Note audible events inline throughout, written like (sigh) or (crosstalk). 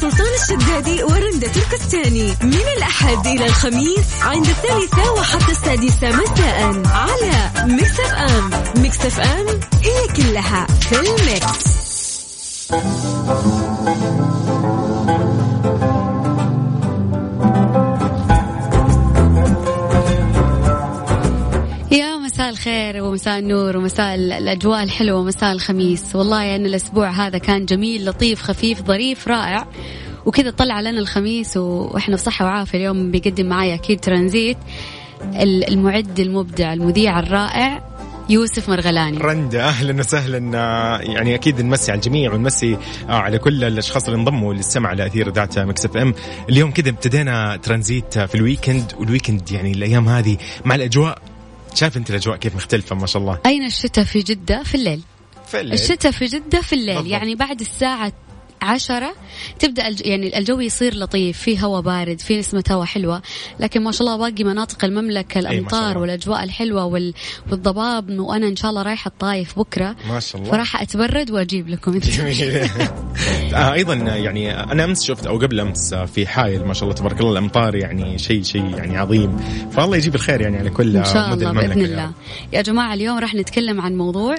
سلطان الشدادي ورندا تركستاني. من الأحد إلى الخميس عند الثالثة وحتى السادسة مساء على Mix FM Mix FM هي كلها في ال mix. مساء الخير ومساء النور ومساء الأجواء الحلوة ومساء الخميس. والله يعني الأسبوع هذا كان جميل لطيف خفيف ظريف رائع. وكذا طلع لنا الخميس وإحنا في صحة وعافية اليوم بيقدم معايا أكيد ترانزيت. المعد المبدع المذيع الرائع يوسف مرغلاني. رندا أهلا وسهلا. آه، يعني أكيد نمسي على الجميع ونمسي آه، على كل الأشخاص اللي انضموا للسمع لاثير اذاعه Mix FM. اليوم كذا ابتدينا ترانزيت في ال weekend. وال weekend يعني الأيام هذه مع الأجواء شايف انت الاجواء كيف مختلفة ما شاء الله أين الشتاء في جدة في الليل في الليل. الشتاء في جدة في الليل بالضبط. يعني بعد الساعة عشرة. تبدأ الج... يعني الجو يصير لطيف في هواء بارد في نسمة هواء حلوة. لكن ما شاء الله باقي مناطق المملكة شاء الأمطار. والأجواء الحلوة وال... والضباب وأنا إن شاء الله رايحة الطايف بكرة. ما شاء الله. فراح أتبرد وأجيب لكم. جميل. (laughs) آه أيضا يعني أنا أمس شفت أو قبل أمس آه، في حايل ما شاء الله تبارك الله الأمطار يعني شيء شيء يعني عظيم. فالله يجيب الخير يعني على كل إن شاء الله بإذن الله. يا جماعة اليوم راح نتكلم عن موضوع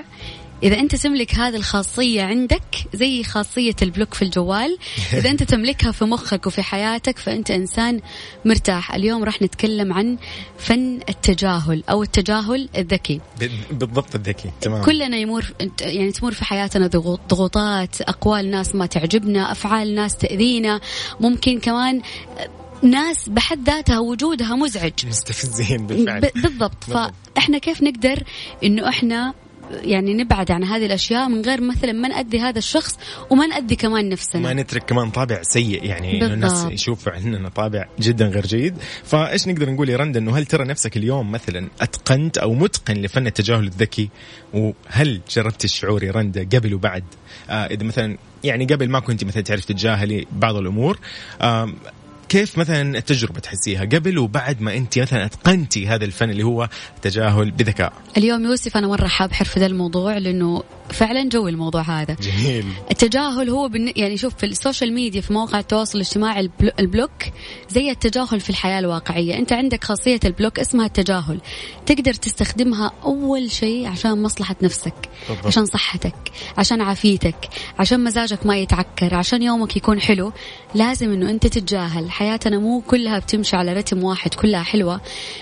إذا أنت تملك هذه الخاصية عندك زي خاصية البلوك في الجوال (laughs) إذا أنت تملكها في مخك وفي حياتك فأنت إنسان مرتاح. اليوم راح نتكلم عن فن التجاهل أو التجاهل الذكي. بالضبط الذكي تمام. كلنا يمر يعني تمر في حياتنا ضغو- ضغوطات أقوال ناس ما تعجبنا أفعال ناس تأذينا ممكن كمان ناس بحد ذاتها وجودها مزعج. مستفزين بالفعل. بالضبط. فإحنا كيف نقدر إنه إحنا يعني نبعد عن هذه الأشياء من غير مثلا ما ناذي هذا الشخص وما ناذي كمان نفسنا. ما نترك كمان طابع سيء يعني إنه الناس. يشوفوا عندنا طابع جدا غير جيد. فإيش نقدر نقول يا رندا انه هل ترى نفسك اليوم مثلا أتقنت أو متقن لفن التجاهل الذكي؟ وهل جربت الشعور يا رندا قبل وبعد؟ آه إذا مثلا يعني قبل ما كنت مثلا تعرف تتجاهلي بعض الأمور كيف مثلا التجربة تحسيها قبل وبعد ما أنت مثلا أتقنتي هذا الفن اللي هو التجاهل بذكاء؟ اليوم يوسف أنا مرة حاب حرف ذا الموضوع لأنه فعلا جوي الموضوع هذا. جميل. التجاهل هو بالن... يعني شوف في ال social media في مواقع التواصل الاجتماعي ال blo... ال block زي التجاهل في الحياة الواقعية. أنت عندك خاصية ال block اسمها التجاهل. تقدر تستخدمها أول شيء عشان مصلحة نفسك بالضبط. عشان صحتك عشان عافيتك عشان مزاجك ما يتعكر عشان يومك يكون حلو. لازم إنه أنت تتجاهل. حياتنا مو كلها بتمشي على رتم واحد كلها حلوة.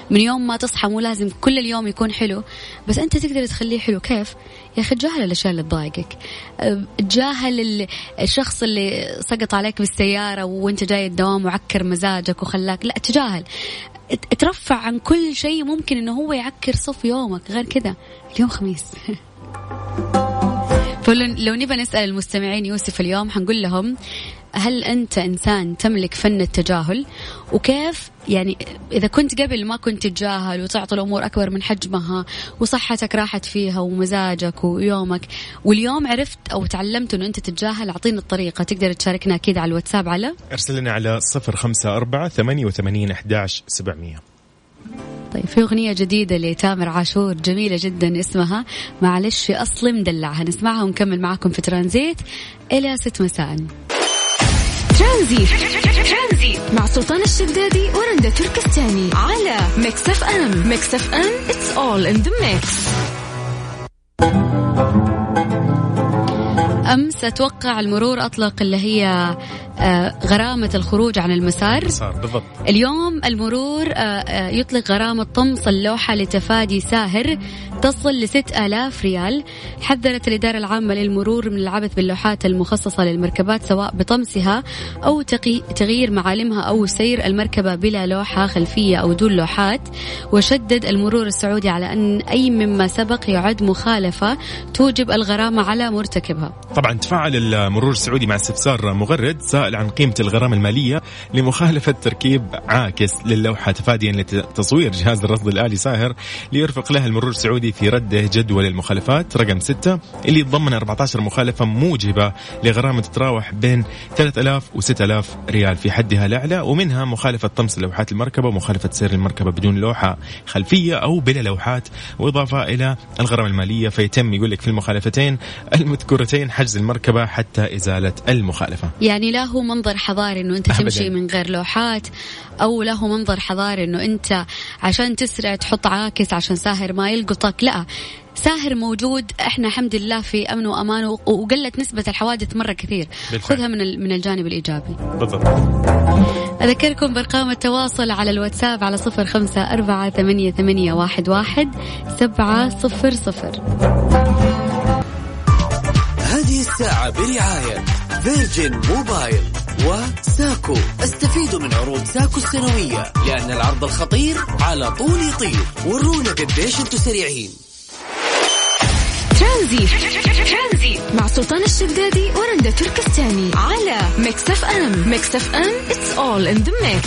من يوم ما تصحى مو لازم كل اليوم يكون حلو. بس أنت تقدر تخليه حلو. كيف؟ يا أخي تجاهل الأشياء اللي تضايقك. تجاهل ال- الشخص اللي سقط عليك بالسيارة وأنت جاي الدوام وعكر مزاجك وخلاك. لا تجاهل. ترفع عن كل شيء ممكن إنه هو يعكر صف يومك. غير كذا. اليوم خميس. (laughs) فلو لو نبى نسأل المستمعين يوسف اليوم حنقول لهم هل أنت إنسان تملك فن التجاهل؟ وكيف؟ يعني إذا كنت قبل ما كنت تتجاهل وتعطي الأمور أكبر من حجمها وصحتك راحت فيها ومزاجك ويومك واليوم عرفت أو تعلمت أنه أنت تتجاهل أعطينا الطريقة. تقدر تشاركنا أكيد على الواتساب على؟ أرسل لنا على 054 88 11 700 طيب في أغنية جديدة لتامر عاشور جميلة جدا اسمها معلش أصلي مدلعها نسمعها ونكمل معاكم في ترانزيت إلى ست مساء. ترانزيت مع سلطان الشدادي ورندا تركستاني على Mix FM. Mix FM it's all in the mix. أمس أتوقع المرور أطلق اللي هي غرامة الخروج عن المسار. بالضبط. اليوم المرور آه، آه، يطلق غرامة طمس اللوحة لتفادي ساهر تصل لستة آلاف ريال. حذرت الإدارة العامة للمرور من العبث باللوحات المخصصة للمركبات سواء بطمسها أو تغيير معالمها أو سير المركبة بلا لوحة خلفية أو دون لوحات. وشدد المرور السعودي على أن أي مما سبق يعد مخالفة توجب الغرامة على مرتكبها. طبعا تفاعل المرور السعودي مع استفسار مغرد سائل السائل عن قيمة الغرامة المالية لمخالفة تركيب عاكس للوحة تفاديا لتصوير جهاز الرصد الآلي ساهر ليرفق له المرور السعودي في رده جدول المخالفات رقم 6 اللي يتضمن 14 مخالفة موجبة لغرامة تتراوح بين 3000 و 6000 ريال في حدها الأعلى ومنها مخالفة طمس لوحات المركبة ومخالفة سير المركبة بدون لوحة خلفية أو بلا لوحات وإضافة إلى الغرامة المالية فيتم يقول لك في المخالفتين المذكورتين حجز المركبة حتى إزالة المخالفة. يعني لا هو منظر حضاري إنه أنت أبداً. تمشي من غير لوحات أو له منظر حضاري إنه أنت عشان تسرع تحط عاكس عشان ساهر ما يلقطك. لا ساهر موجود. إحنا الحمد لله في أمن وأمان وقلت نسبة الحوادث مرة كثير. بالفعل. خذها من من الجانب الإيجابي. بالضبط. أذكركم بأرقام التواصل على الواتساب على صفر خمسة أربعة ثمانية, ثمانية واحد, واحد سبعة صفر صفر. الساعة برعاية Virgin Mobile وساكو. استفيدوا من عروض ساكو السنوية لأن العرض الخطير على طول يطير. ورونا قديش أنتم سريعين. ترانزيت مع سلطان الشدادي ورندا تركستاني. على Mix FM. Mix FM it's all in the mix.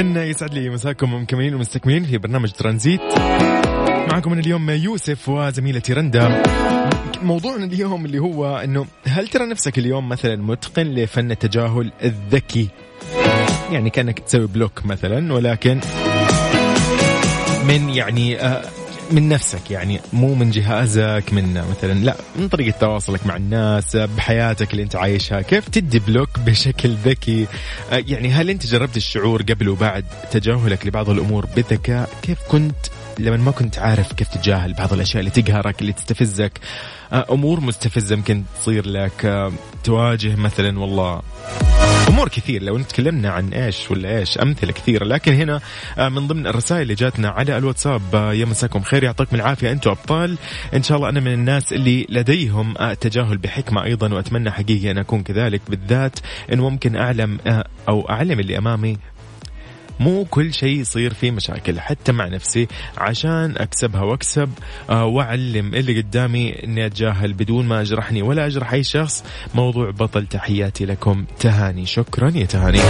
إذن يسعد لي مساكم مكملين ومستكملين في برنامج ترانزيت. معكم من اليوم يوسف وزميلتي رندا. موضوعنا اليوم اللي هو إنه هل ترى نفسك اليوم مثلا متقن لفن التجاهل الذكي؟ يعني كأنك تسوي block مثلا ولكن من يعني آه، من نفسك يعني مو من جهازك من مثلا لا من طريقة تواصلك مع الناس بحياتك اللي انت عايشها كيف تدي block (laughs) بشكل ذكي؟ آه، يعني هل انت جربت الشعور قبل وبعد تجاهلك لبعض الأمور بذكاء؟ كيف كنت لما ما كنت عارف كيف تتجاهل بعض الأشياء اللي تقهرك اللي تستفزك؟ آه، أمور مستفزة يمكن تصير لك آه، تواجه مثلا والله. أمور كثير لو نتكلمنا عن إيش ولا إيش أمثلة كثيرة. لكن هنا آه، من ضمن الرسائل اللي جاتنا على الواتساب آه، يا مساكم خير يعطيكم العافية أنتم أبطال. إن شاء الله أنا من الناس اللي لديهم آه، تجاهل بحكمة أيضا وأتمنى حقيقي أن أكون كذلك بالذات. انه ممكن أعلم آه، أو أعلم اللي أمامي مو كل شيء يصير فيه مشاكل حتى مع نفسي عشان أكسبها وأكسب آه، وأعلم اللي قدامي إني أتجاهل بدون ما أجرحني ولا أجرح أي شخص. موضوع بطل تحياتي لكم تهاني. شكرا يا تهاني.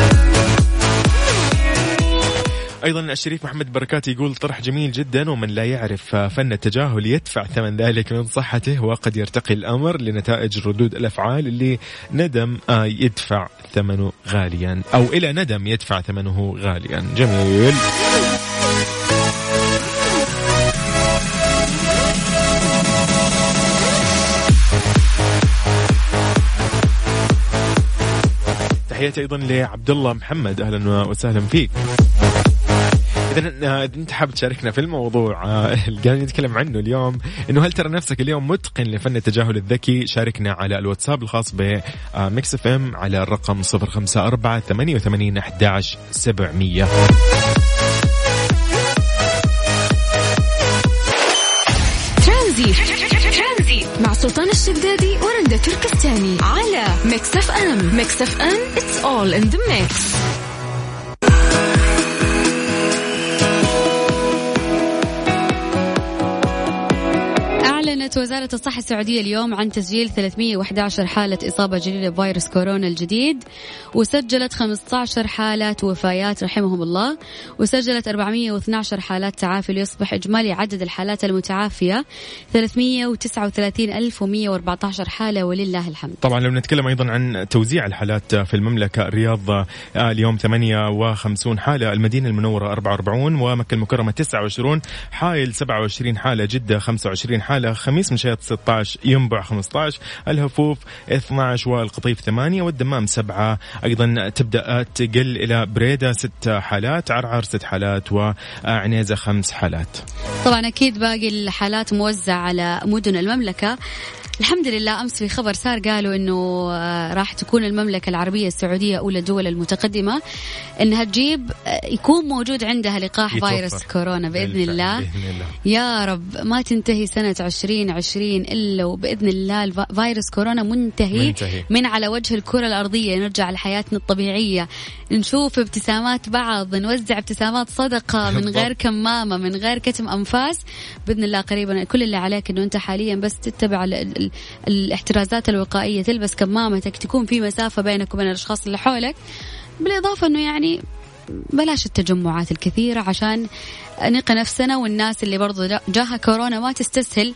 أيضا الشريف محمد بركات يقول طرح جميل جدا ومن لا يعرف فن التجاهل يدفع ثمن ذلك من صحته وقد يرتقي الأمر لنتائج ردود الأفعال اللي ندم آه، يدفع ثمنه غاليا أو إلى ندم يدفع ثمنه غاليا. جميل. تحياتي أيضا لعبد الله محمد أهلا وسهلا فيك. اذا آه، أنت حاب تشاركنا في الموضوع آه، (laughs) اللي قاعدين نتكلم عنه اليوم إنه هل ترى نفسك اليوم متقن لفن التجاهل الذكي؟ شاركنا على الواتساب الخاص ب Mix FM على الرقم 054 88 11 700 ترانزيت. مع سلطان الشدادي ورندا تركستاني على Mix FM. Mix FM it's all in the mix. أعلنت وزارة الصحة السعودية اليوم عن تسجيل 311 حالة إصابة جديدة بفيروس كورونا الجديد وسجلت 15 حالة وفيات رحمهم الله وسجلت 412 حالات تعافي ليصبح إجمالي عدد الحالات المتعافية 339114 حالة ولله الحمد. طبعا لو نتكلم أيضا عن توزيع الحالات في المملكة الرياض آه، اليوم 58 حالة المدينة المنورة 44 ومكة المكرمة 29 حائل 27 حالة جدة 25 حالة خميس مشيط 16 ينبع 15 الهفوف 12 والقطيف 8 والدمام 7 أيضا تبدأ تقل إلى بريدة 6 حالات عرعر 6 حالات وعنيزة 5 حالات. طبعا أكيد باقي الحالات موزعة على مدن المملكة. الحمد لله أمس في خبر صار قالوا إنه آه، راح تكون المملكة العربية السعودية اولى الدول المتقدمة إنها تجيب آه، يكون موجود عندها لقاح يتوفر. فيروس كورونا بإذن بالفعل، الله. بإذن الله. يا رب ما تنتهي سنة 2020 إلا وبإذن الله فيروس كورونا منتهي, منتهي. من على وجه الكرة الأرضية. نرجع لحياتنا الطبيعية. نشوف ابتسامات بعض نوزع ابتسامات صدقة (laughs) من غير كمامة من غير كتم أنفاس. بإذن الله قريبا كل اللي عليك أنه أنت حاليا بس تتبع ال ال ال الاحترازات الوقائية تلبس كمامتك تكون في مسافة بينك وبين الأشخاص اللي حولك. بالإضافة أنه يعني بلاش التجمعات الكثيرة عشان نقي نفسنا والناس اللي برضو جاها كورونا ما تستسهل.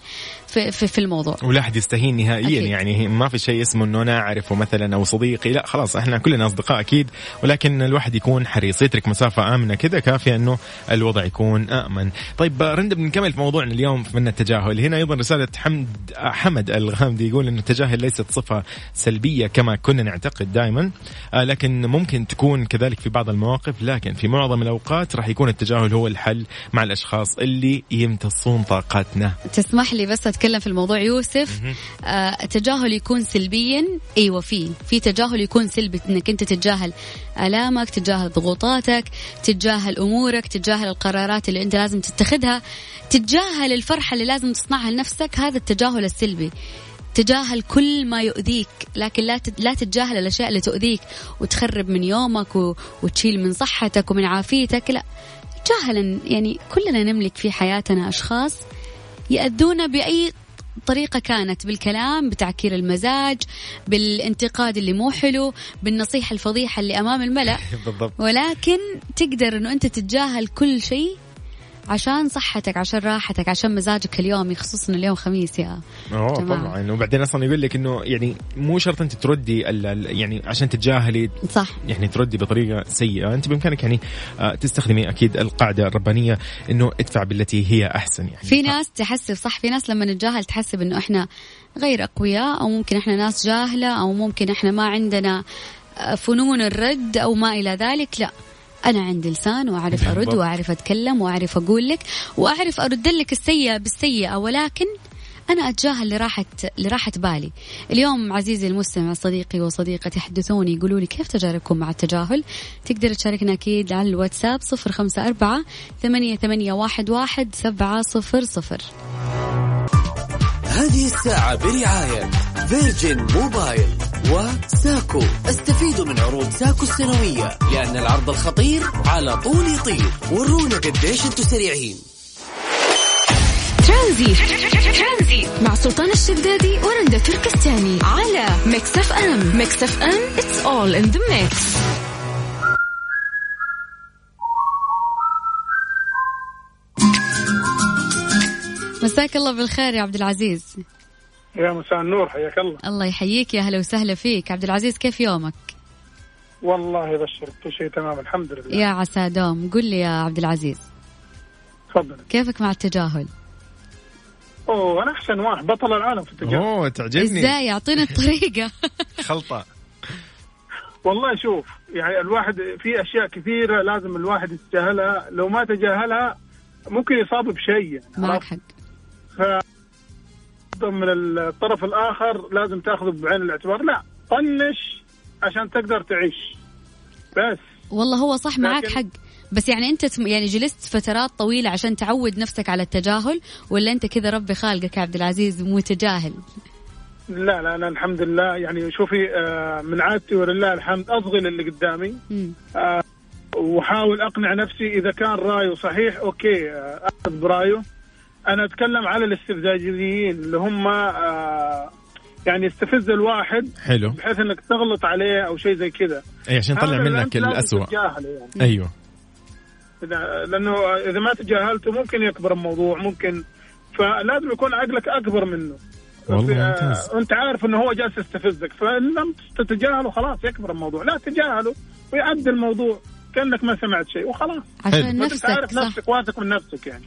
في, في, في الموضوع ولا احد يستهين نهائيا أكيد. يعني ما في شيء اسمه إنه أنا أعرفه مثلا أو صديقي لا خلاص إحنا كلنا أصدقاء أكيد ولكن الواحد يكون حريص يترك مسافة آمنة كذا كافية إنه الوضع يكون آمن. طيب رندا بنكمل في موضوعنا اليوم من التجاهل هنا أيضا رسالة حمد حمد الغامدي يقول إنه التجاهل ليست صفة سلبية كما كنا نعتقد دائما آه لكن ممكن تكون كذلك في بعض المواقف لكن في معظم الأوقات راح يكون التجاهل هو الحل مع الأشخاص اللي يمتصون طاقتنا. تسمح لي بس اتكلم في الموضوع يوسف. آه التجاهل يكون سلبيا. أيوه في في تجاهل يكون سلبي إنك أنت تتجاهل آلامك تتجاهل ضغوطاتك تتجاهل أمورك تتجاهل القرارات اللي أنت لازم تتخذها. تتجاهل الفرحة اللي لازم تصنعها لنفسك هذا التجاهل السلبي. تجاهل كل ما يؤذيك لكن لا لا تتجاهل الأشياء اللي تؤذيك. وتخرب من يومك و... وتشيل من صحتك ومن عافيتك لا. تجاهل يعني كلنا نملك في حياتنا أشخاص يأذونا بأي طريقة كانت بالكلام بتعكير المزاج بالانتقاد اللي مو حلو بالنصيحة الفضيحة اللي أمام الملأ (laughs) بالضبط. ولكن تقدر أنه أنت تتجاهل كل شيء عشان صحتك عشان راحتك عشان مزاجك اليومي خصوصا اليوم خميس يا أوه جماعة. طبعا. وبعدين أصلا يقول لك إنه يعني مو شرط أنت تردي ال- ال- يعني عشان تتجاهلي صح. يعني تردي بطريقة سيئة. أنت بإمكانك يعني آه، تستخدمي أكيد القاعدة الربانية إنه ادفع بالتي هي أحسن يعني. في ناس تحسب صح في ناس لما نتجاهل تحسب إنه إحنا غير أقوياء أو ممكن إحنا ناس جاهلة أو ممكن إحنا ما عندنا آه، فنون الرد أو ما إلى ذلك لا. أنا عندي لسان وأعرف (laughs) أرد بالضبط. وأعرف أتكلم وأعرف أقول لك وأعرف أرد لك السيئة بالسيئة ولكن أنا أتجاهل لراحه لراحة بالي. اليوم عزيزي المستمع صديقي وصديقتي يحدثوني يقولوا لي كيف تجاربكم مع التجاهل؟ تقدر تشاركنا أكيد على الواتساب صفر خمسة أربعة ثمانية ثمانية واحد واحد سبعة صفر صفر. هذه الساعة برعاية فيرجن موبايل وساكو. استفيدوا من عروض ساكو السنوية لأن العرض الخطير على طول يطير. ورونا قديش أنتم سريعين. ترانزيت. مع سلطان الشدادي ورندا تركستاني على Mix FM. Mix FM it's all in the mix. مساك الله بالخير يا عبد العزيز. يا مساء النور حياك الله. الله يحييك يا هلا وسهلا فيك. عبد العزيز كيف يومك؟ والله يبشرك كل شيء تمام الحمد لله. يا عسى دوم. قل لي يا عبد العزيز. تفضل. كيفك مع التجاهل؟ أوه أنا أحسن واحد بطل العالم في التجارة أوه تعجبني. إزاي؟ اعطينا (laughs) الطريقة. خلطة. والله شوف يعني الواحد في أشياء كثيرة لازم الواحد يتجاهلها. لو ما تجاهلها ممكن يصاب بشيء يعني معك؟ حق. من الطرف الآخر لازم تأخذه بعين الاعتبار. لا طنش عشان تقدر تعيش. بس. والله هو صح معك حق. بس يعني أنت يعني جلست فترات طويلة عشان تعود نفسك على التجاهل ولا أنت كذا ربي خالقك يا عبد العزيز متجاهل؟ لا لا أنا الحمد لله. يعني شوفي آه، من عادتي ولله الحمد اصغي للي قدامي. مم. وأحاول أقنع نفسي إذا كان رأيه صحيح أوكي آه، أخذ برأيه. أنا أتكلم على الاستفزازيين اللي هم آه، يعني يستفز الواحد حلو. بحيث إنك تغلط عليه أو شيء زي كذا اي عشان يطلع منك تتجاهله يعني. أيوه. إذا- لأنه إذا ما تجاهلته ممكن يكبر الموضوع ممكن فلازم يكون عقلك أكبر منه. والله آه، ممتاز. وانت عارف إنه هو جالس يستفزك فان لم تتجاهله خلاص يكبر الموضوع. لا تجاهله ويعدي الموضوع كأنك ما سمعت شيء وخلاص. عشان نفسك عارف صح. نفسك واثق من نفسك يعني.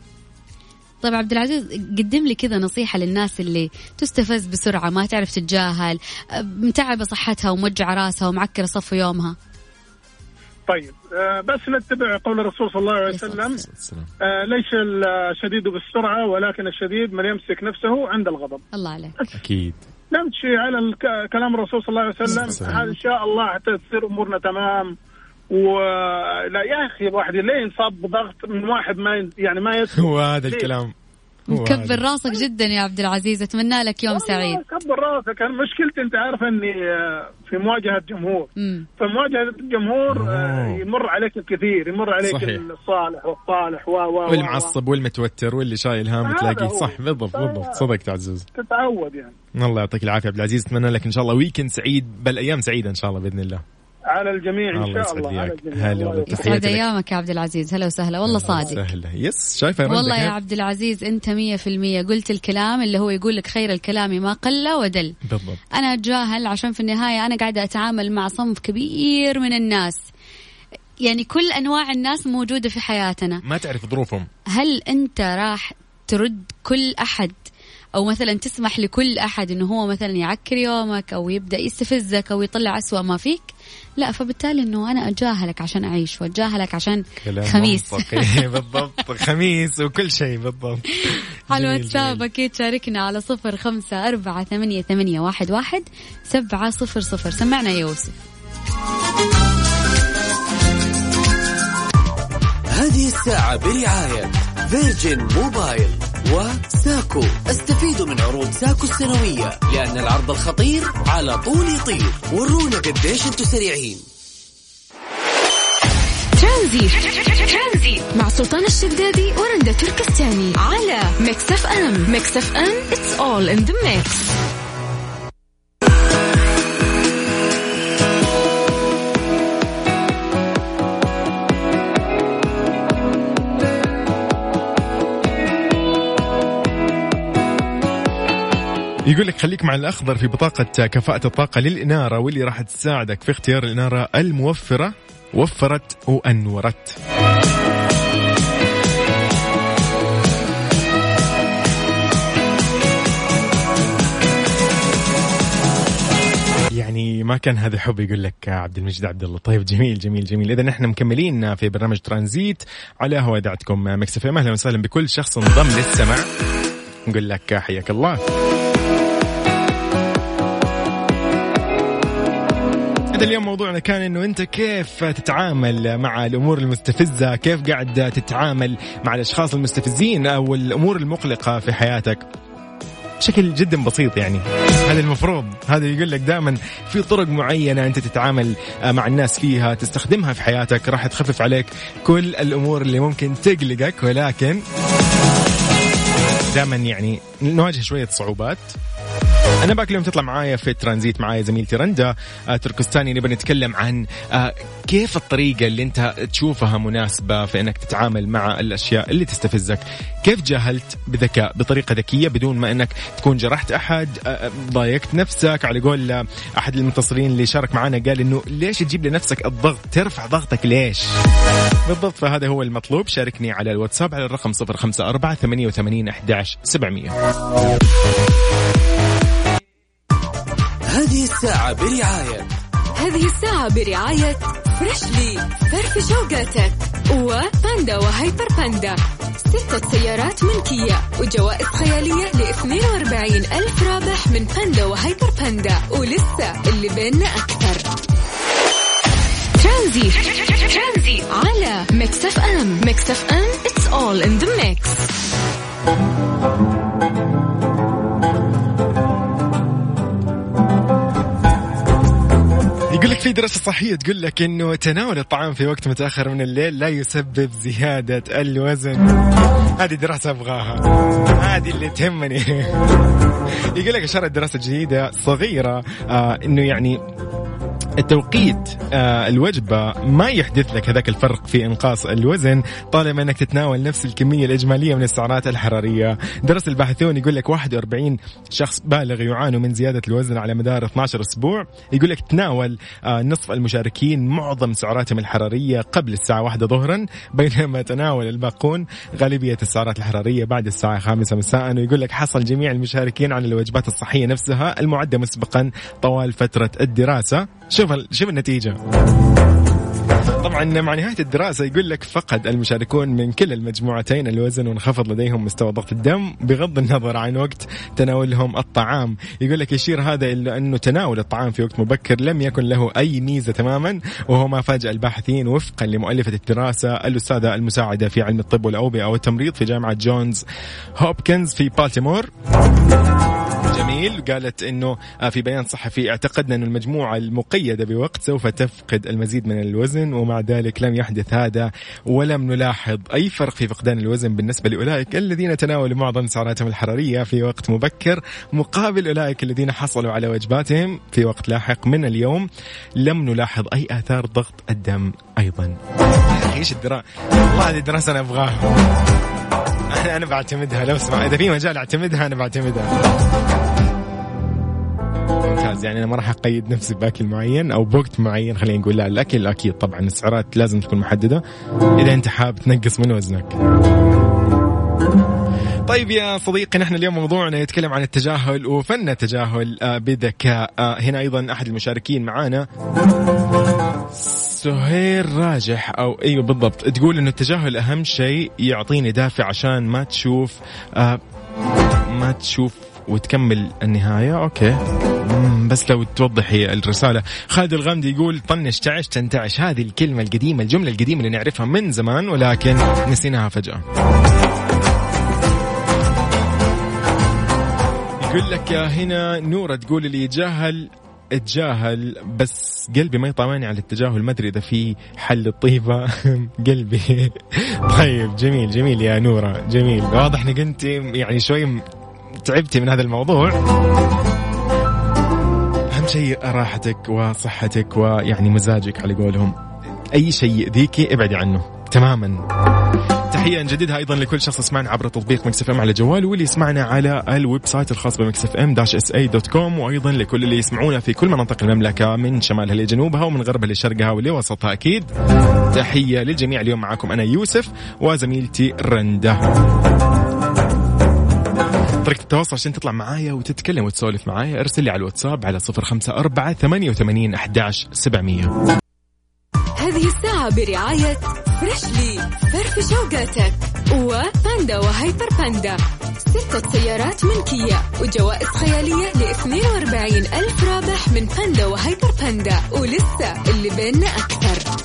طيب عبد العزيز قدم لي كذا نصيحة للناس اللي تستفز بسرعة ما تعرف تتجاهل متعبة صحتها وموجعة راسها ومعكرة صف يومها. طيب آه بس نتبع قول الرسول صلى الله عليه وسلم. آه ليس الشديد بالسرعة ولكن الشديد من يمسك نفسه عند الغضب. الله عليك. أكيد. نمشي على كلام الرسول صلى الله عليه وسلم. إن شاء الله حتى تصير أمورنا تمام. ولا يا أخي الواحد ليه ينصاب بضغط من واحد ما يعني ما يسمع هو هذا الكلام. مكبر. راسك جدا يا عبد العزيز. أتمنى لك يوم سعيد. كبر راسك. أنا مشكلتي أنت عارف إني آه، في مواجهة جمهور. فمواجهة الجمهور آه،. يمر عليك الكثير. يمر عليك صحيح. الصالح والطالح و و و- والمعصب والمتوتر واللي شايل هام تلاقيه. صح بالضبط بالضبط. صدقت عزوز تتعود يعني. الله يعطيك العافية عبد العزيز. اتمنى لك إن شاء الله ويكند سعيد بل أيام سعيدة إن شاء الله بإذن الله. على الجميع إن شاء الله على. الجميع. هلا الله والله. يسعد. أيامك يا عبد العزيز. هلا وسهلا. والله صادق. سهله يس شايفة والله يا؟ عبد العزيز أنت مية في المية قلت الكلام اللي هو يقول لك خير الكلام ما قل ودل. بالضبط. أنا أتجاهل عشان في النهاية أنا قاعدة أتعامل مع صنف كبير من الناس. يعني كل أنواع الناس موجودة في حياتنا. ما تعرف ظروفهم. هل أنت راح ترد كل أحد أو مثلا تسمح لكل أحد إنه هو مثلا يعكر يومك أو يبدأ يستفزك أو يطلع أسوأ ما فيك. لا فبالتالي إنه أنا اتجاهلك عشان أعيش واتجاهلك عشان خميس. (laughs) بالضبط. خميس وكل شيء بالضبط. (laughs) على الواتساب. أكيد شاركنا على صفر خمسة أربعة ثمانية, ثمانية واحد, واحد سبعة صفر صفر. سمعنا يا يوسف. هذه الساعة برعاية فيرجن موبايل وساكو. استفيدوا من عروض ساكو السنوية لأن العرض الخطير على طول يطير. ورونا قديش أنتم سريعين. ترانزيت. مع سلطان الشدادي ورندا تركستاني على Mix FM. Mix FM it's all in the mix. يقول لك خليك مع الأخضر في بطاقة كفاءة الطاقة للإنارة واللي راح تساعدك في اختيار الإنارة الموفرة وفرت وأنورت. يعني ما كان هذا حب يقول لك عبد المجيد عبد الله. طيب جميل جميل جميل. اذا نحن مكملين في برنامج ترانزيت على هوا اذاعتكم Mix FM. أهلا وسهلا بكل شخص انضم للسمع نقول لك حياك الله. إذا اليوم موضوعنا كان إنه أنت كيف تتعامل مع الأمور المستفزة، كيف قاعد تتعامل مع الأشخاص المستفزين أو الأمور المقلقة في حياتك. بشكل جدا بسيط يعني. هذا المفروض. هذا يقول لك دائما في طرق معينة أنت تتعامل مع الناس فيها تستخدمها في حياتك. راح تخفف عليك كل الأمور اللي ممكن تقلقك ولكن دائما يعني نواجه شوية صعوبات. أنا باك اليوم تطلع معايا في ترانزيت معايا زميلتي رندا آه، تركستاني نبي نتكلم عن آه، كيف الطريقة اللي أنت تشوفها مناسبة في إنك تتعامل مع الأشياء اللي تستفزك؟ كيف جاهلت بذكاء بطريقة ذكية بدون ما إنك تكون جرحت أحد آه، ضايقت نفسك؟ على قول أحد المتصلين اللي شارك معنا قال إنه ليش تجيب لنفسك الضغط ترفع ضغطك ليش؟ بالضبط فهذا هو المطلوب. شاركني على الواتساب على الرقم 054 88 11 700 هذه الساعة برعاية. هذه الساعة برعاية Freshly فرفش أوقاتك وباندا وهيبر باندا. ستة سيارات ملكية وجوائز خيالية ل 42 ألف رابح من باندا وهيبر باندا. ولسه اللي بيننا أكثر. ترانزيت. على Mix FM. Mix FM it's all in the mix. في دراسة صحية تقول لك إنه تناول الطعام في وقت متأخر من الليل لا يسبب زيادة الوزن. هذه دراسة أبغاها. هذه اللي تهمني. (laughs) يقول لك اشارت دراسة جديدة صغيرة آه إنه يعني التوقيت آه الوجبة ما يحدث لك هذاك الفرق في إنقاص الوزن طالما أنك تتناول نفس الكمية الإجمالية من السعرات الحرارية. درس الباحثون يقول لك 41 شخص بالغ يعانوا من زيادة الوزن على مدار 12 أسبوع. يقول لك تناول آه نصف المشاركين معظم سعراتهم الحرارية قبل الساعة واحدة ظهرا بينما تناول الباقون غالبية السعرات الحرارية بعد الساعة خامسة مساء. ويقول لك حصل جميع المشاركين على الوجبات الصحية نفسها المعدة مسبقا طوال فترة الدراسة. شوف شوف النتيجة. طبعا مع نهاية الدراسة يقول لك فقد المشاركون من كلا المجموعتين الوزن وانخفض لديهم مستوى ضغط الدم بغض النظر عن وقت تناولهم الطعام. يقول لك يشير هذا إلى أنه تناول الطعام في وقت مبكر لم يكن له أي ميزة تماما وهو ما فاجأ الباحثين وفقا لمؤلفة الدراسة الأستاذة المساعدة في علم الطب والأوبئة والتمريض في جامعة جونز هوبكنز في بالتيمور. جميل قالت إنه آه، في بيان صحفي اعتقدنا ان المجموعة المقيدة بوقت سوف تفقد المزيد من الوزن ومع ذلك لم يحدث هذا ولم نلاحظ أي فرق في فقدان الوزن بالنسبة لأولئك الذين تناولوا معظم سعراتهم الحرارية في وقت مبكر مقابل أولئك الذين حصلوا على وجباتهم في وقت لاحق من اليوم لم نلاحظ أي آثار ضغط الدم أيضا. إيش الدراسه؟ والله هذه الدراسه أنا أبغاها. أنا بعتمدها لو اسمع إذا في مجال أعتمدها أنا بعتمدها. ممتاز. يعني أنا ما راح أقيد نفسي بأكل معين أو بوقت معين خلينا نقول لا الأكل أكيد طبعا. السعرات لازم تكون محددة. إذا أنت حاب تنقص من وزنك. طيب يا صديقي نحن اليوم موضوعنا يتكلم عن التجاهل وفن التجاهل آه، بذكاء. آه، هنا أيضا أحد المشاركين معانا. سهير راجح أو إيوه بالضبط. تقول إنه التجاهل أهم شيء يعطيني دافع عشان ما تشوف آه ما تشوف وتكمل النهاية. أوكي. بس لو توضحي الرسالة. خالد الغامدي يقول طنش تعش تنتعش. هذه الكلمة القديمة الجملة القديمة اللي نعرفها من زمان ولكن نسيناها فجأة. يقول لك هنا نورة تقول اللي يتجاهل اتجاهل بس قلبي ما يطمعني على التجاهل. ما أدري إذا في حل الطيبه (laughs) قلبي. (laughs) طيب جميل جميل يا نورة جميل. واضح إنك أنت يعني شوي تعبتي من هذا الموضوع. أهم شيء راحتك وصحتك ويعني مزاجك على قولهم. أي شيء يؤذيكي ابعدي عنه. تماما. تحية نجددها أيضا لكل شخص يسمعنا عبر تطبيق Mix FM على جواله واللي يسمعنا على ال website الخاص ب Mix FM dash SA dot com وأيضا لكل اللي يسمعونا في كل مناطق المملكة من شمالها لجنوبها ومن غربها لشرقها ولوسطها أكيد. تحية للجميع اليوم معكم أنا يوسف وزميلتي رندا. طريقة التواصل عشان تطلع معايا وتتكلم وتسولف معايا. ارسل لي على الواتساب على صفر خمسة أربعة ثمانية وثمانين أحداش سبعمية. هذه الساعة برعاية فريشلي فرف شوقاتك وباندا وهيبر باندا. ستة سيارات ملكية وجوائز خيالية ل 42 ألف رابح من باندا وهيبر باندا. ولسه اللي بيننا أكثر.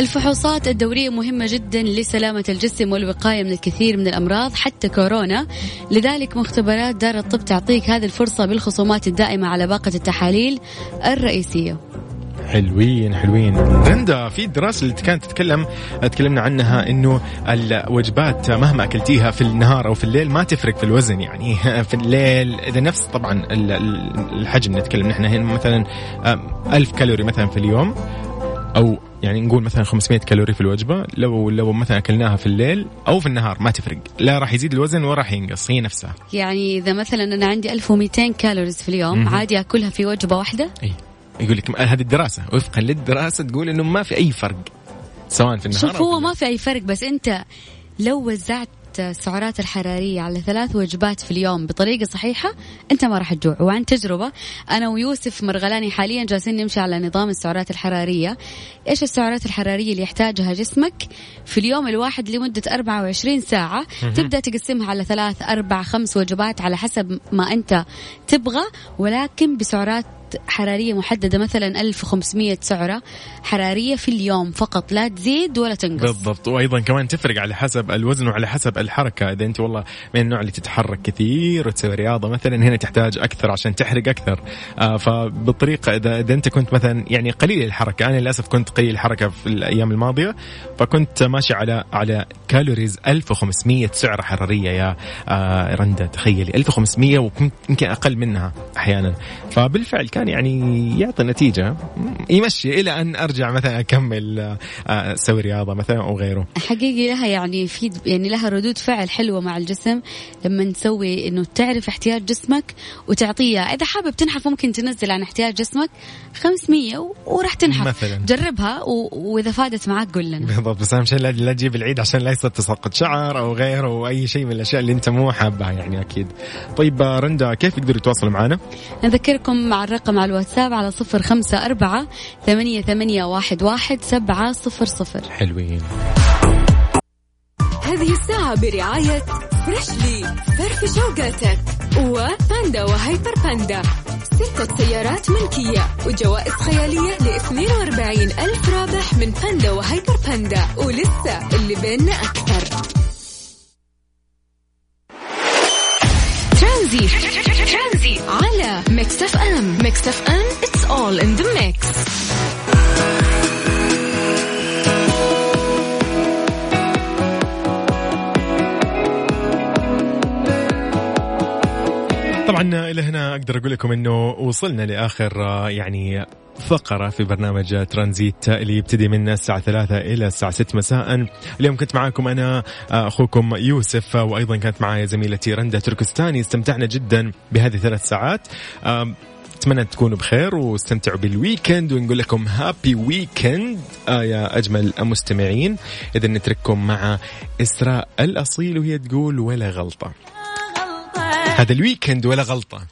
الفحوصات الدورية مهمة جدا لسلامة الجسم والوقاية من الكثير من الأمراض حتى كورونا. لذلك مختبرات دار الطب تعطيك هذه الفرصة بالخصومات الدائمة على باقة التحاليل الرئيسية. حلوين حلوين. رندا في دراسة اللي كانت تتكلم تكلمنا عنها إنه الوجبات مهما أكلتيها في النهار أو في الليل ما تفرق في الوزن يعني (laughs) في الليل إذا نفس طبعا الحجم نتكلم نحن هنا مثلا ألف كالوري مثلا في اليوم أو يعني نقول مثلا 500 كالوري في الوجبة لو لو مثلا أكلناها في الليل أو في النهار ما تفرق. لا راح يزيد الوزن ولا راح ينقص هي نفسها. يعني إذا مثلا أنا عندي 1200 كالوريز في اليوم م- عادي أكلها في وجبة واحدة؟ اي يقول لك هذه الدراسة وفقا للدراسة تقول إنه ما في أي فرق سواء في النهار شوف هو ما في أي فرق بس أنت لو وزعت السعرات الحرارية على ثلاث وجبات في اليوم بطريقة صحيحة أنت ما راح تجوع. وعن تجربة أنا ويوسف مرغلاني حاليا جالسين نمشي على نظام السعرات الحرارية. إيش السعرات الحرارية اللي يحتاجها جسمك في اليوم الواحد لمدة 24 ساعة؟ تبدأ تقسمها على ثلاث أربع خمس وجبات على حسب ما أنت تبغى ولكن بسعرات حرارية محددة مثلا 1500 سعرة حرارية في اليوم فقط لا تزيد ولا تنقص. بالضبط. وأيضا كمان تفرق على حسب الوزن وعلى حسب الحركة. إذا أنت والله من النوع اللي تتحرك كثير وتسوي رياضة مثلا هنا تحتاج أكثر عشان تحرق أكثر. آه فبالطريقة إذا, إذا أنت كنت مثلا يعني قليل الحركة أنا للأسف كنت قليل الحركة في الأيام الماضية فكنت ماشي على على كالوريز 1500 سعرة حرارية. يا آه رندا تخيلي 1500 وكنت يمكن أقل منها أحيانا. فبالفعل كان يعني يعطي نتيجة يمشي إلى أن أرجع مثلا أكمل آه، أسوي رياضة مثلا أو غيره حقيقي لها يعني في يعني لها ردود فعل حلوة مع الجسم لما تسوي إنه تعرف احتياج جسمك وتعطيه إذا حابب تنحف ممكن تنزل عن احتياج جسمك 500 وراح تنحف مثلاً. جربها و... وإذا فادت معك قول لنا بالضبط بس أهم شيء لا تجيب العيد عشان لا يصير تساقط شعر أو غيره أو أي شيء من الأشياء اللي أنت مو حابها يعني أكيد. طيب آه، رندا كيف يقدروا يتواصلوا معنا؟ نذكركم مع الرقم على الواتساب على صفر خمسة أربعة ثمانية, ثمانية واحد, واحد سبعة صفر صفر. حلوين. هذه الساعة برعاية فريشلي فرف شوقاتك وباندا وهيبر باندا. ستة سيارات ملكية وجوائز خيالية ل 42 ألف رابح من باندا وهيبر باندا. ولسه اللي بيننا أكثر. ترانزيت على Mix FM Mix FM it's all in the mix. طبعا إلى هنا أقدر أقول لكم إنه وصلنا لآخر يعني فقرة في برنامج ترانزيت اللي يبتدي من الساعة ثلاثة إلى الساعة ست مساء. اليوم كنت معاكم أنا أخوكم يوسف وأيضا كانت معايا زميلتي رندا تركستاني. استمتعنا جدا بهذه ثلاث ساعات. اتمنى تكونوا بخير واستمتعوا بال weekend ونقول لكم happy weekend. آه يا أجمل المستمعين إذا نترككم مع إسراء الأصيل وهي تقول ولا غلطة. هذا الويكند ولا غلطة.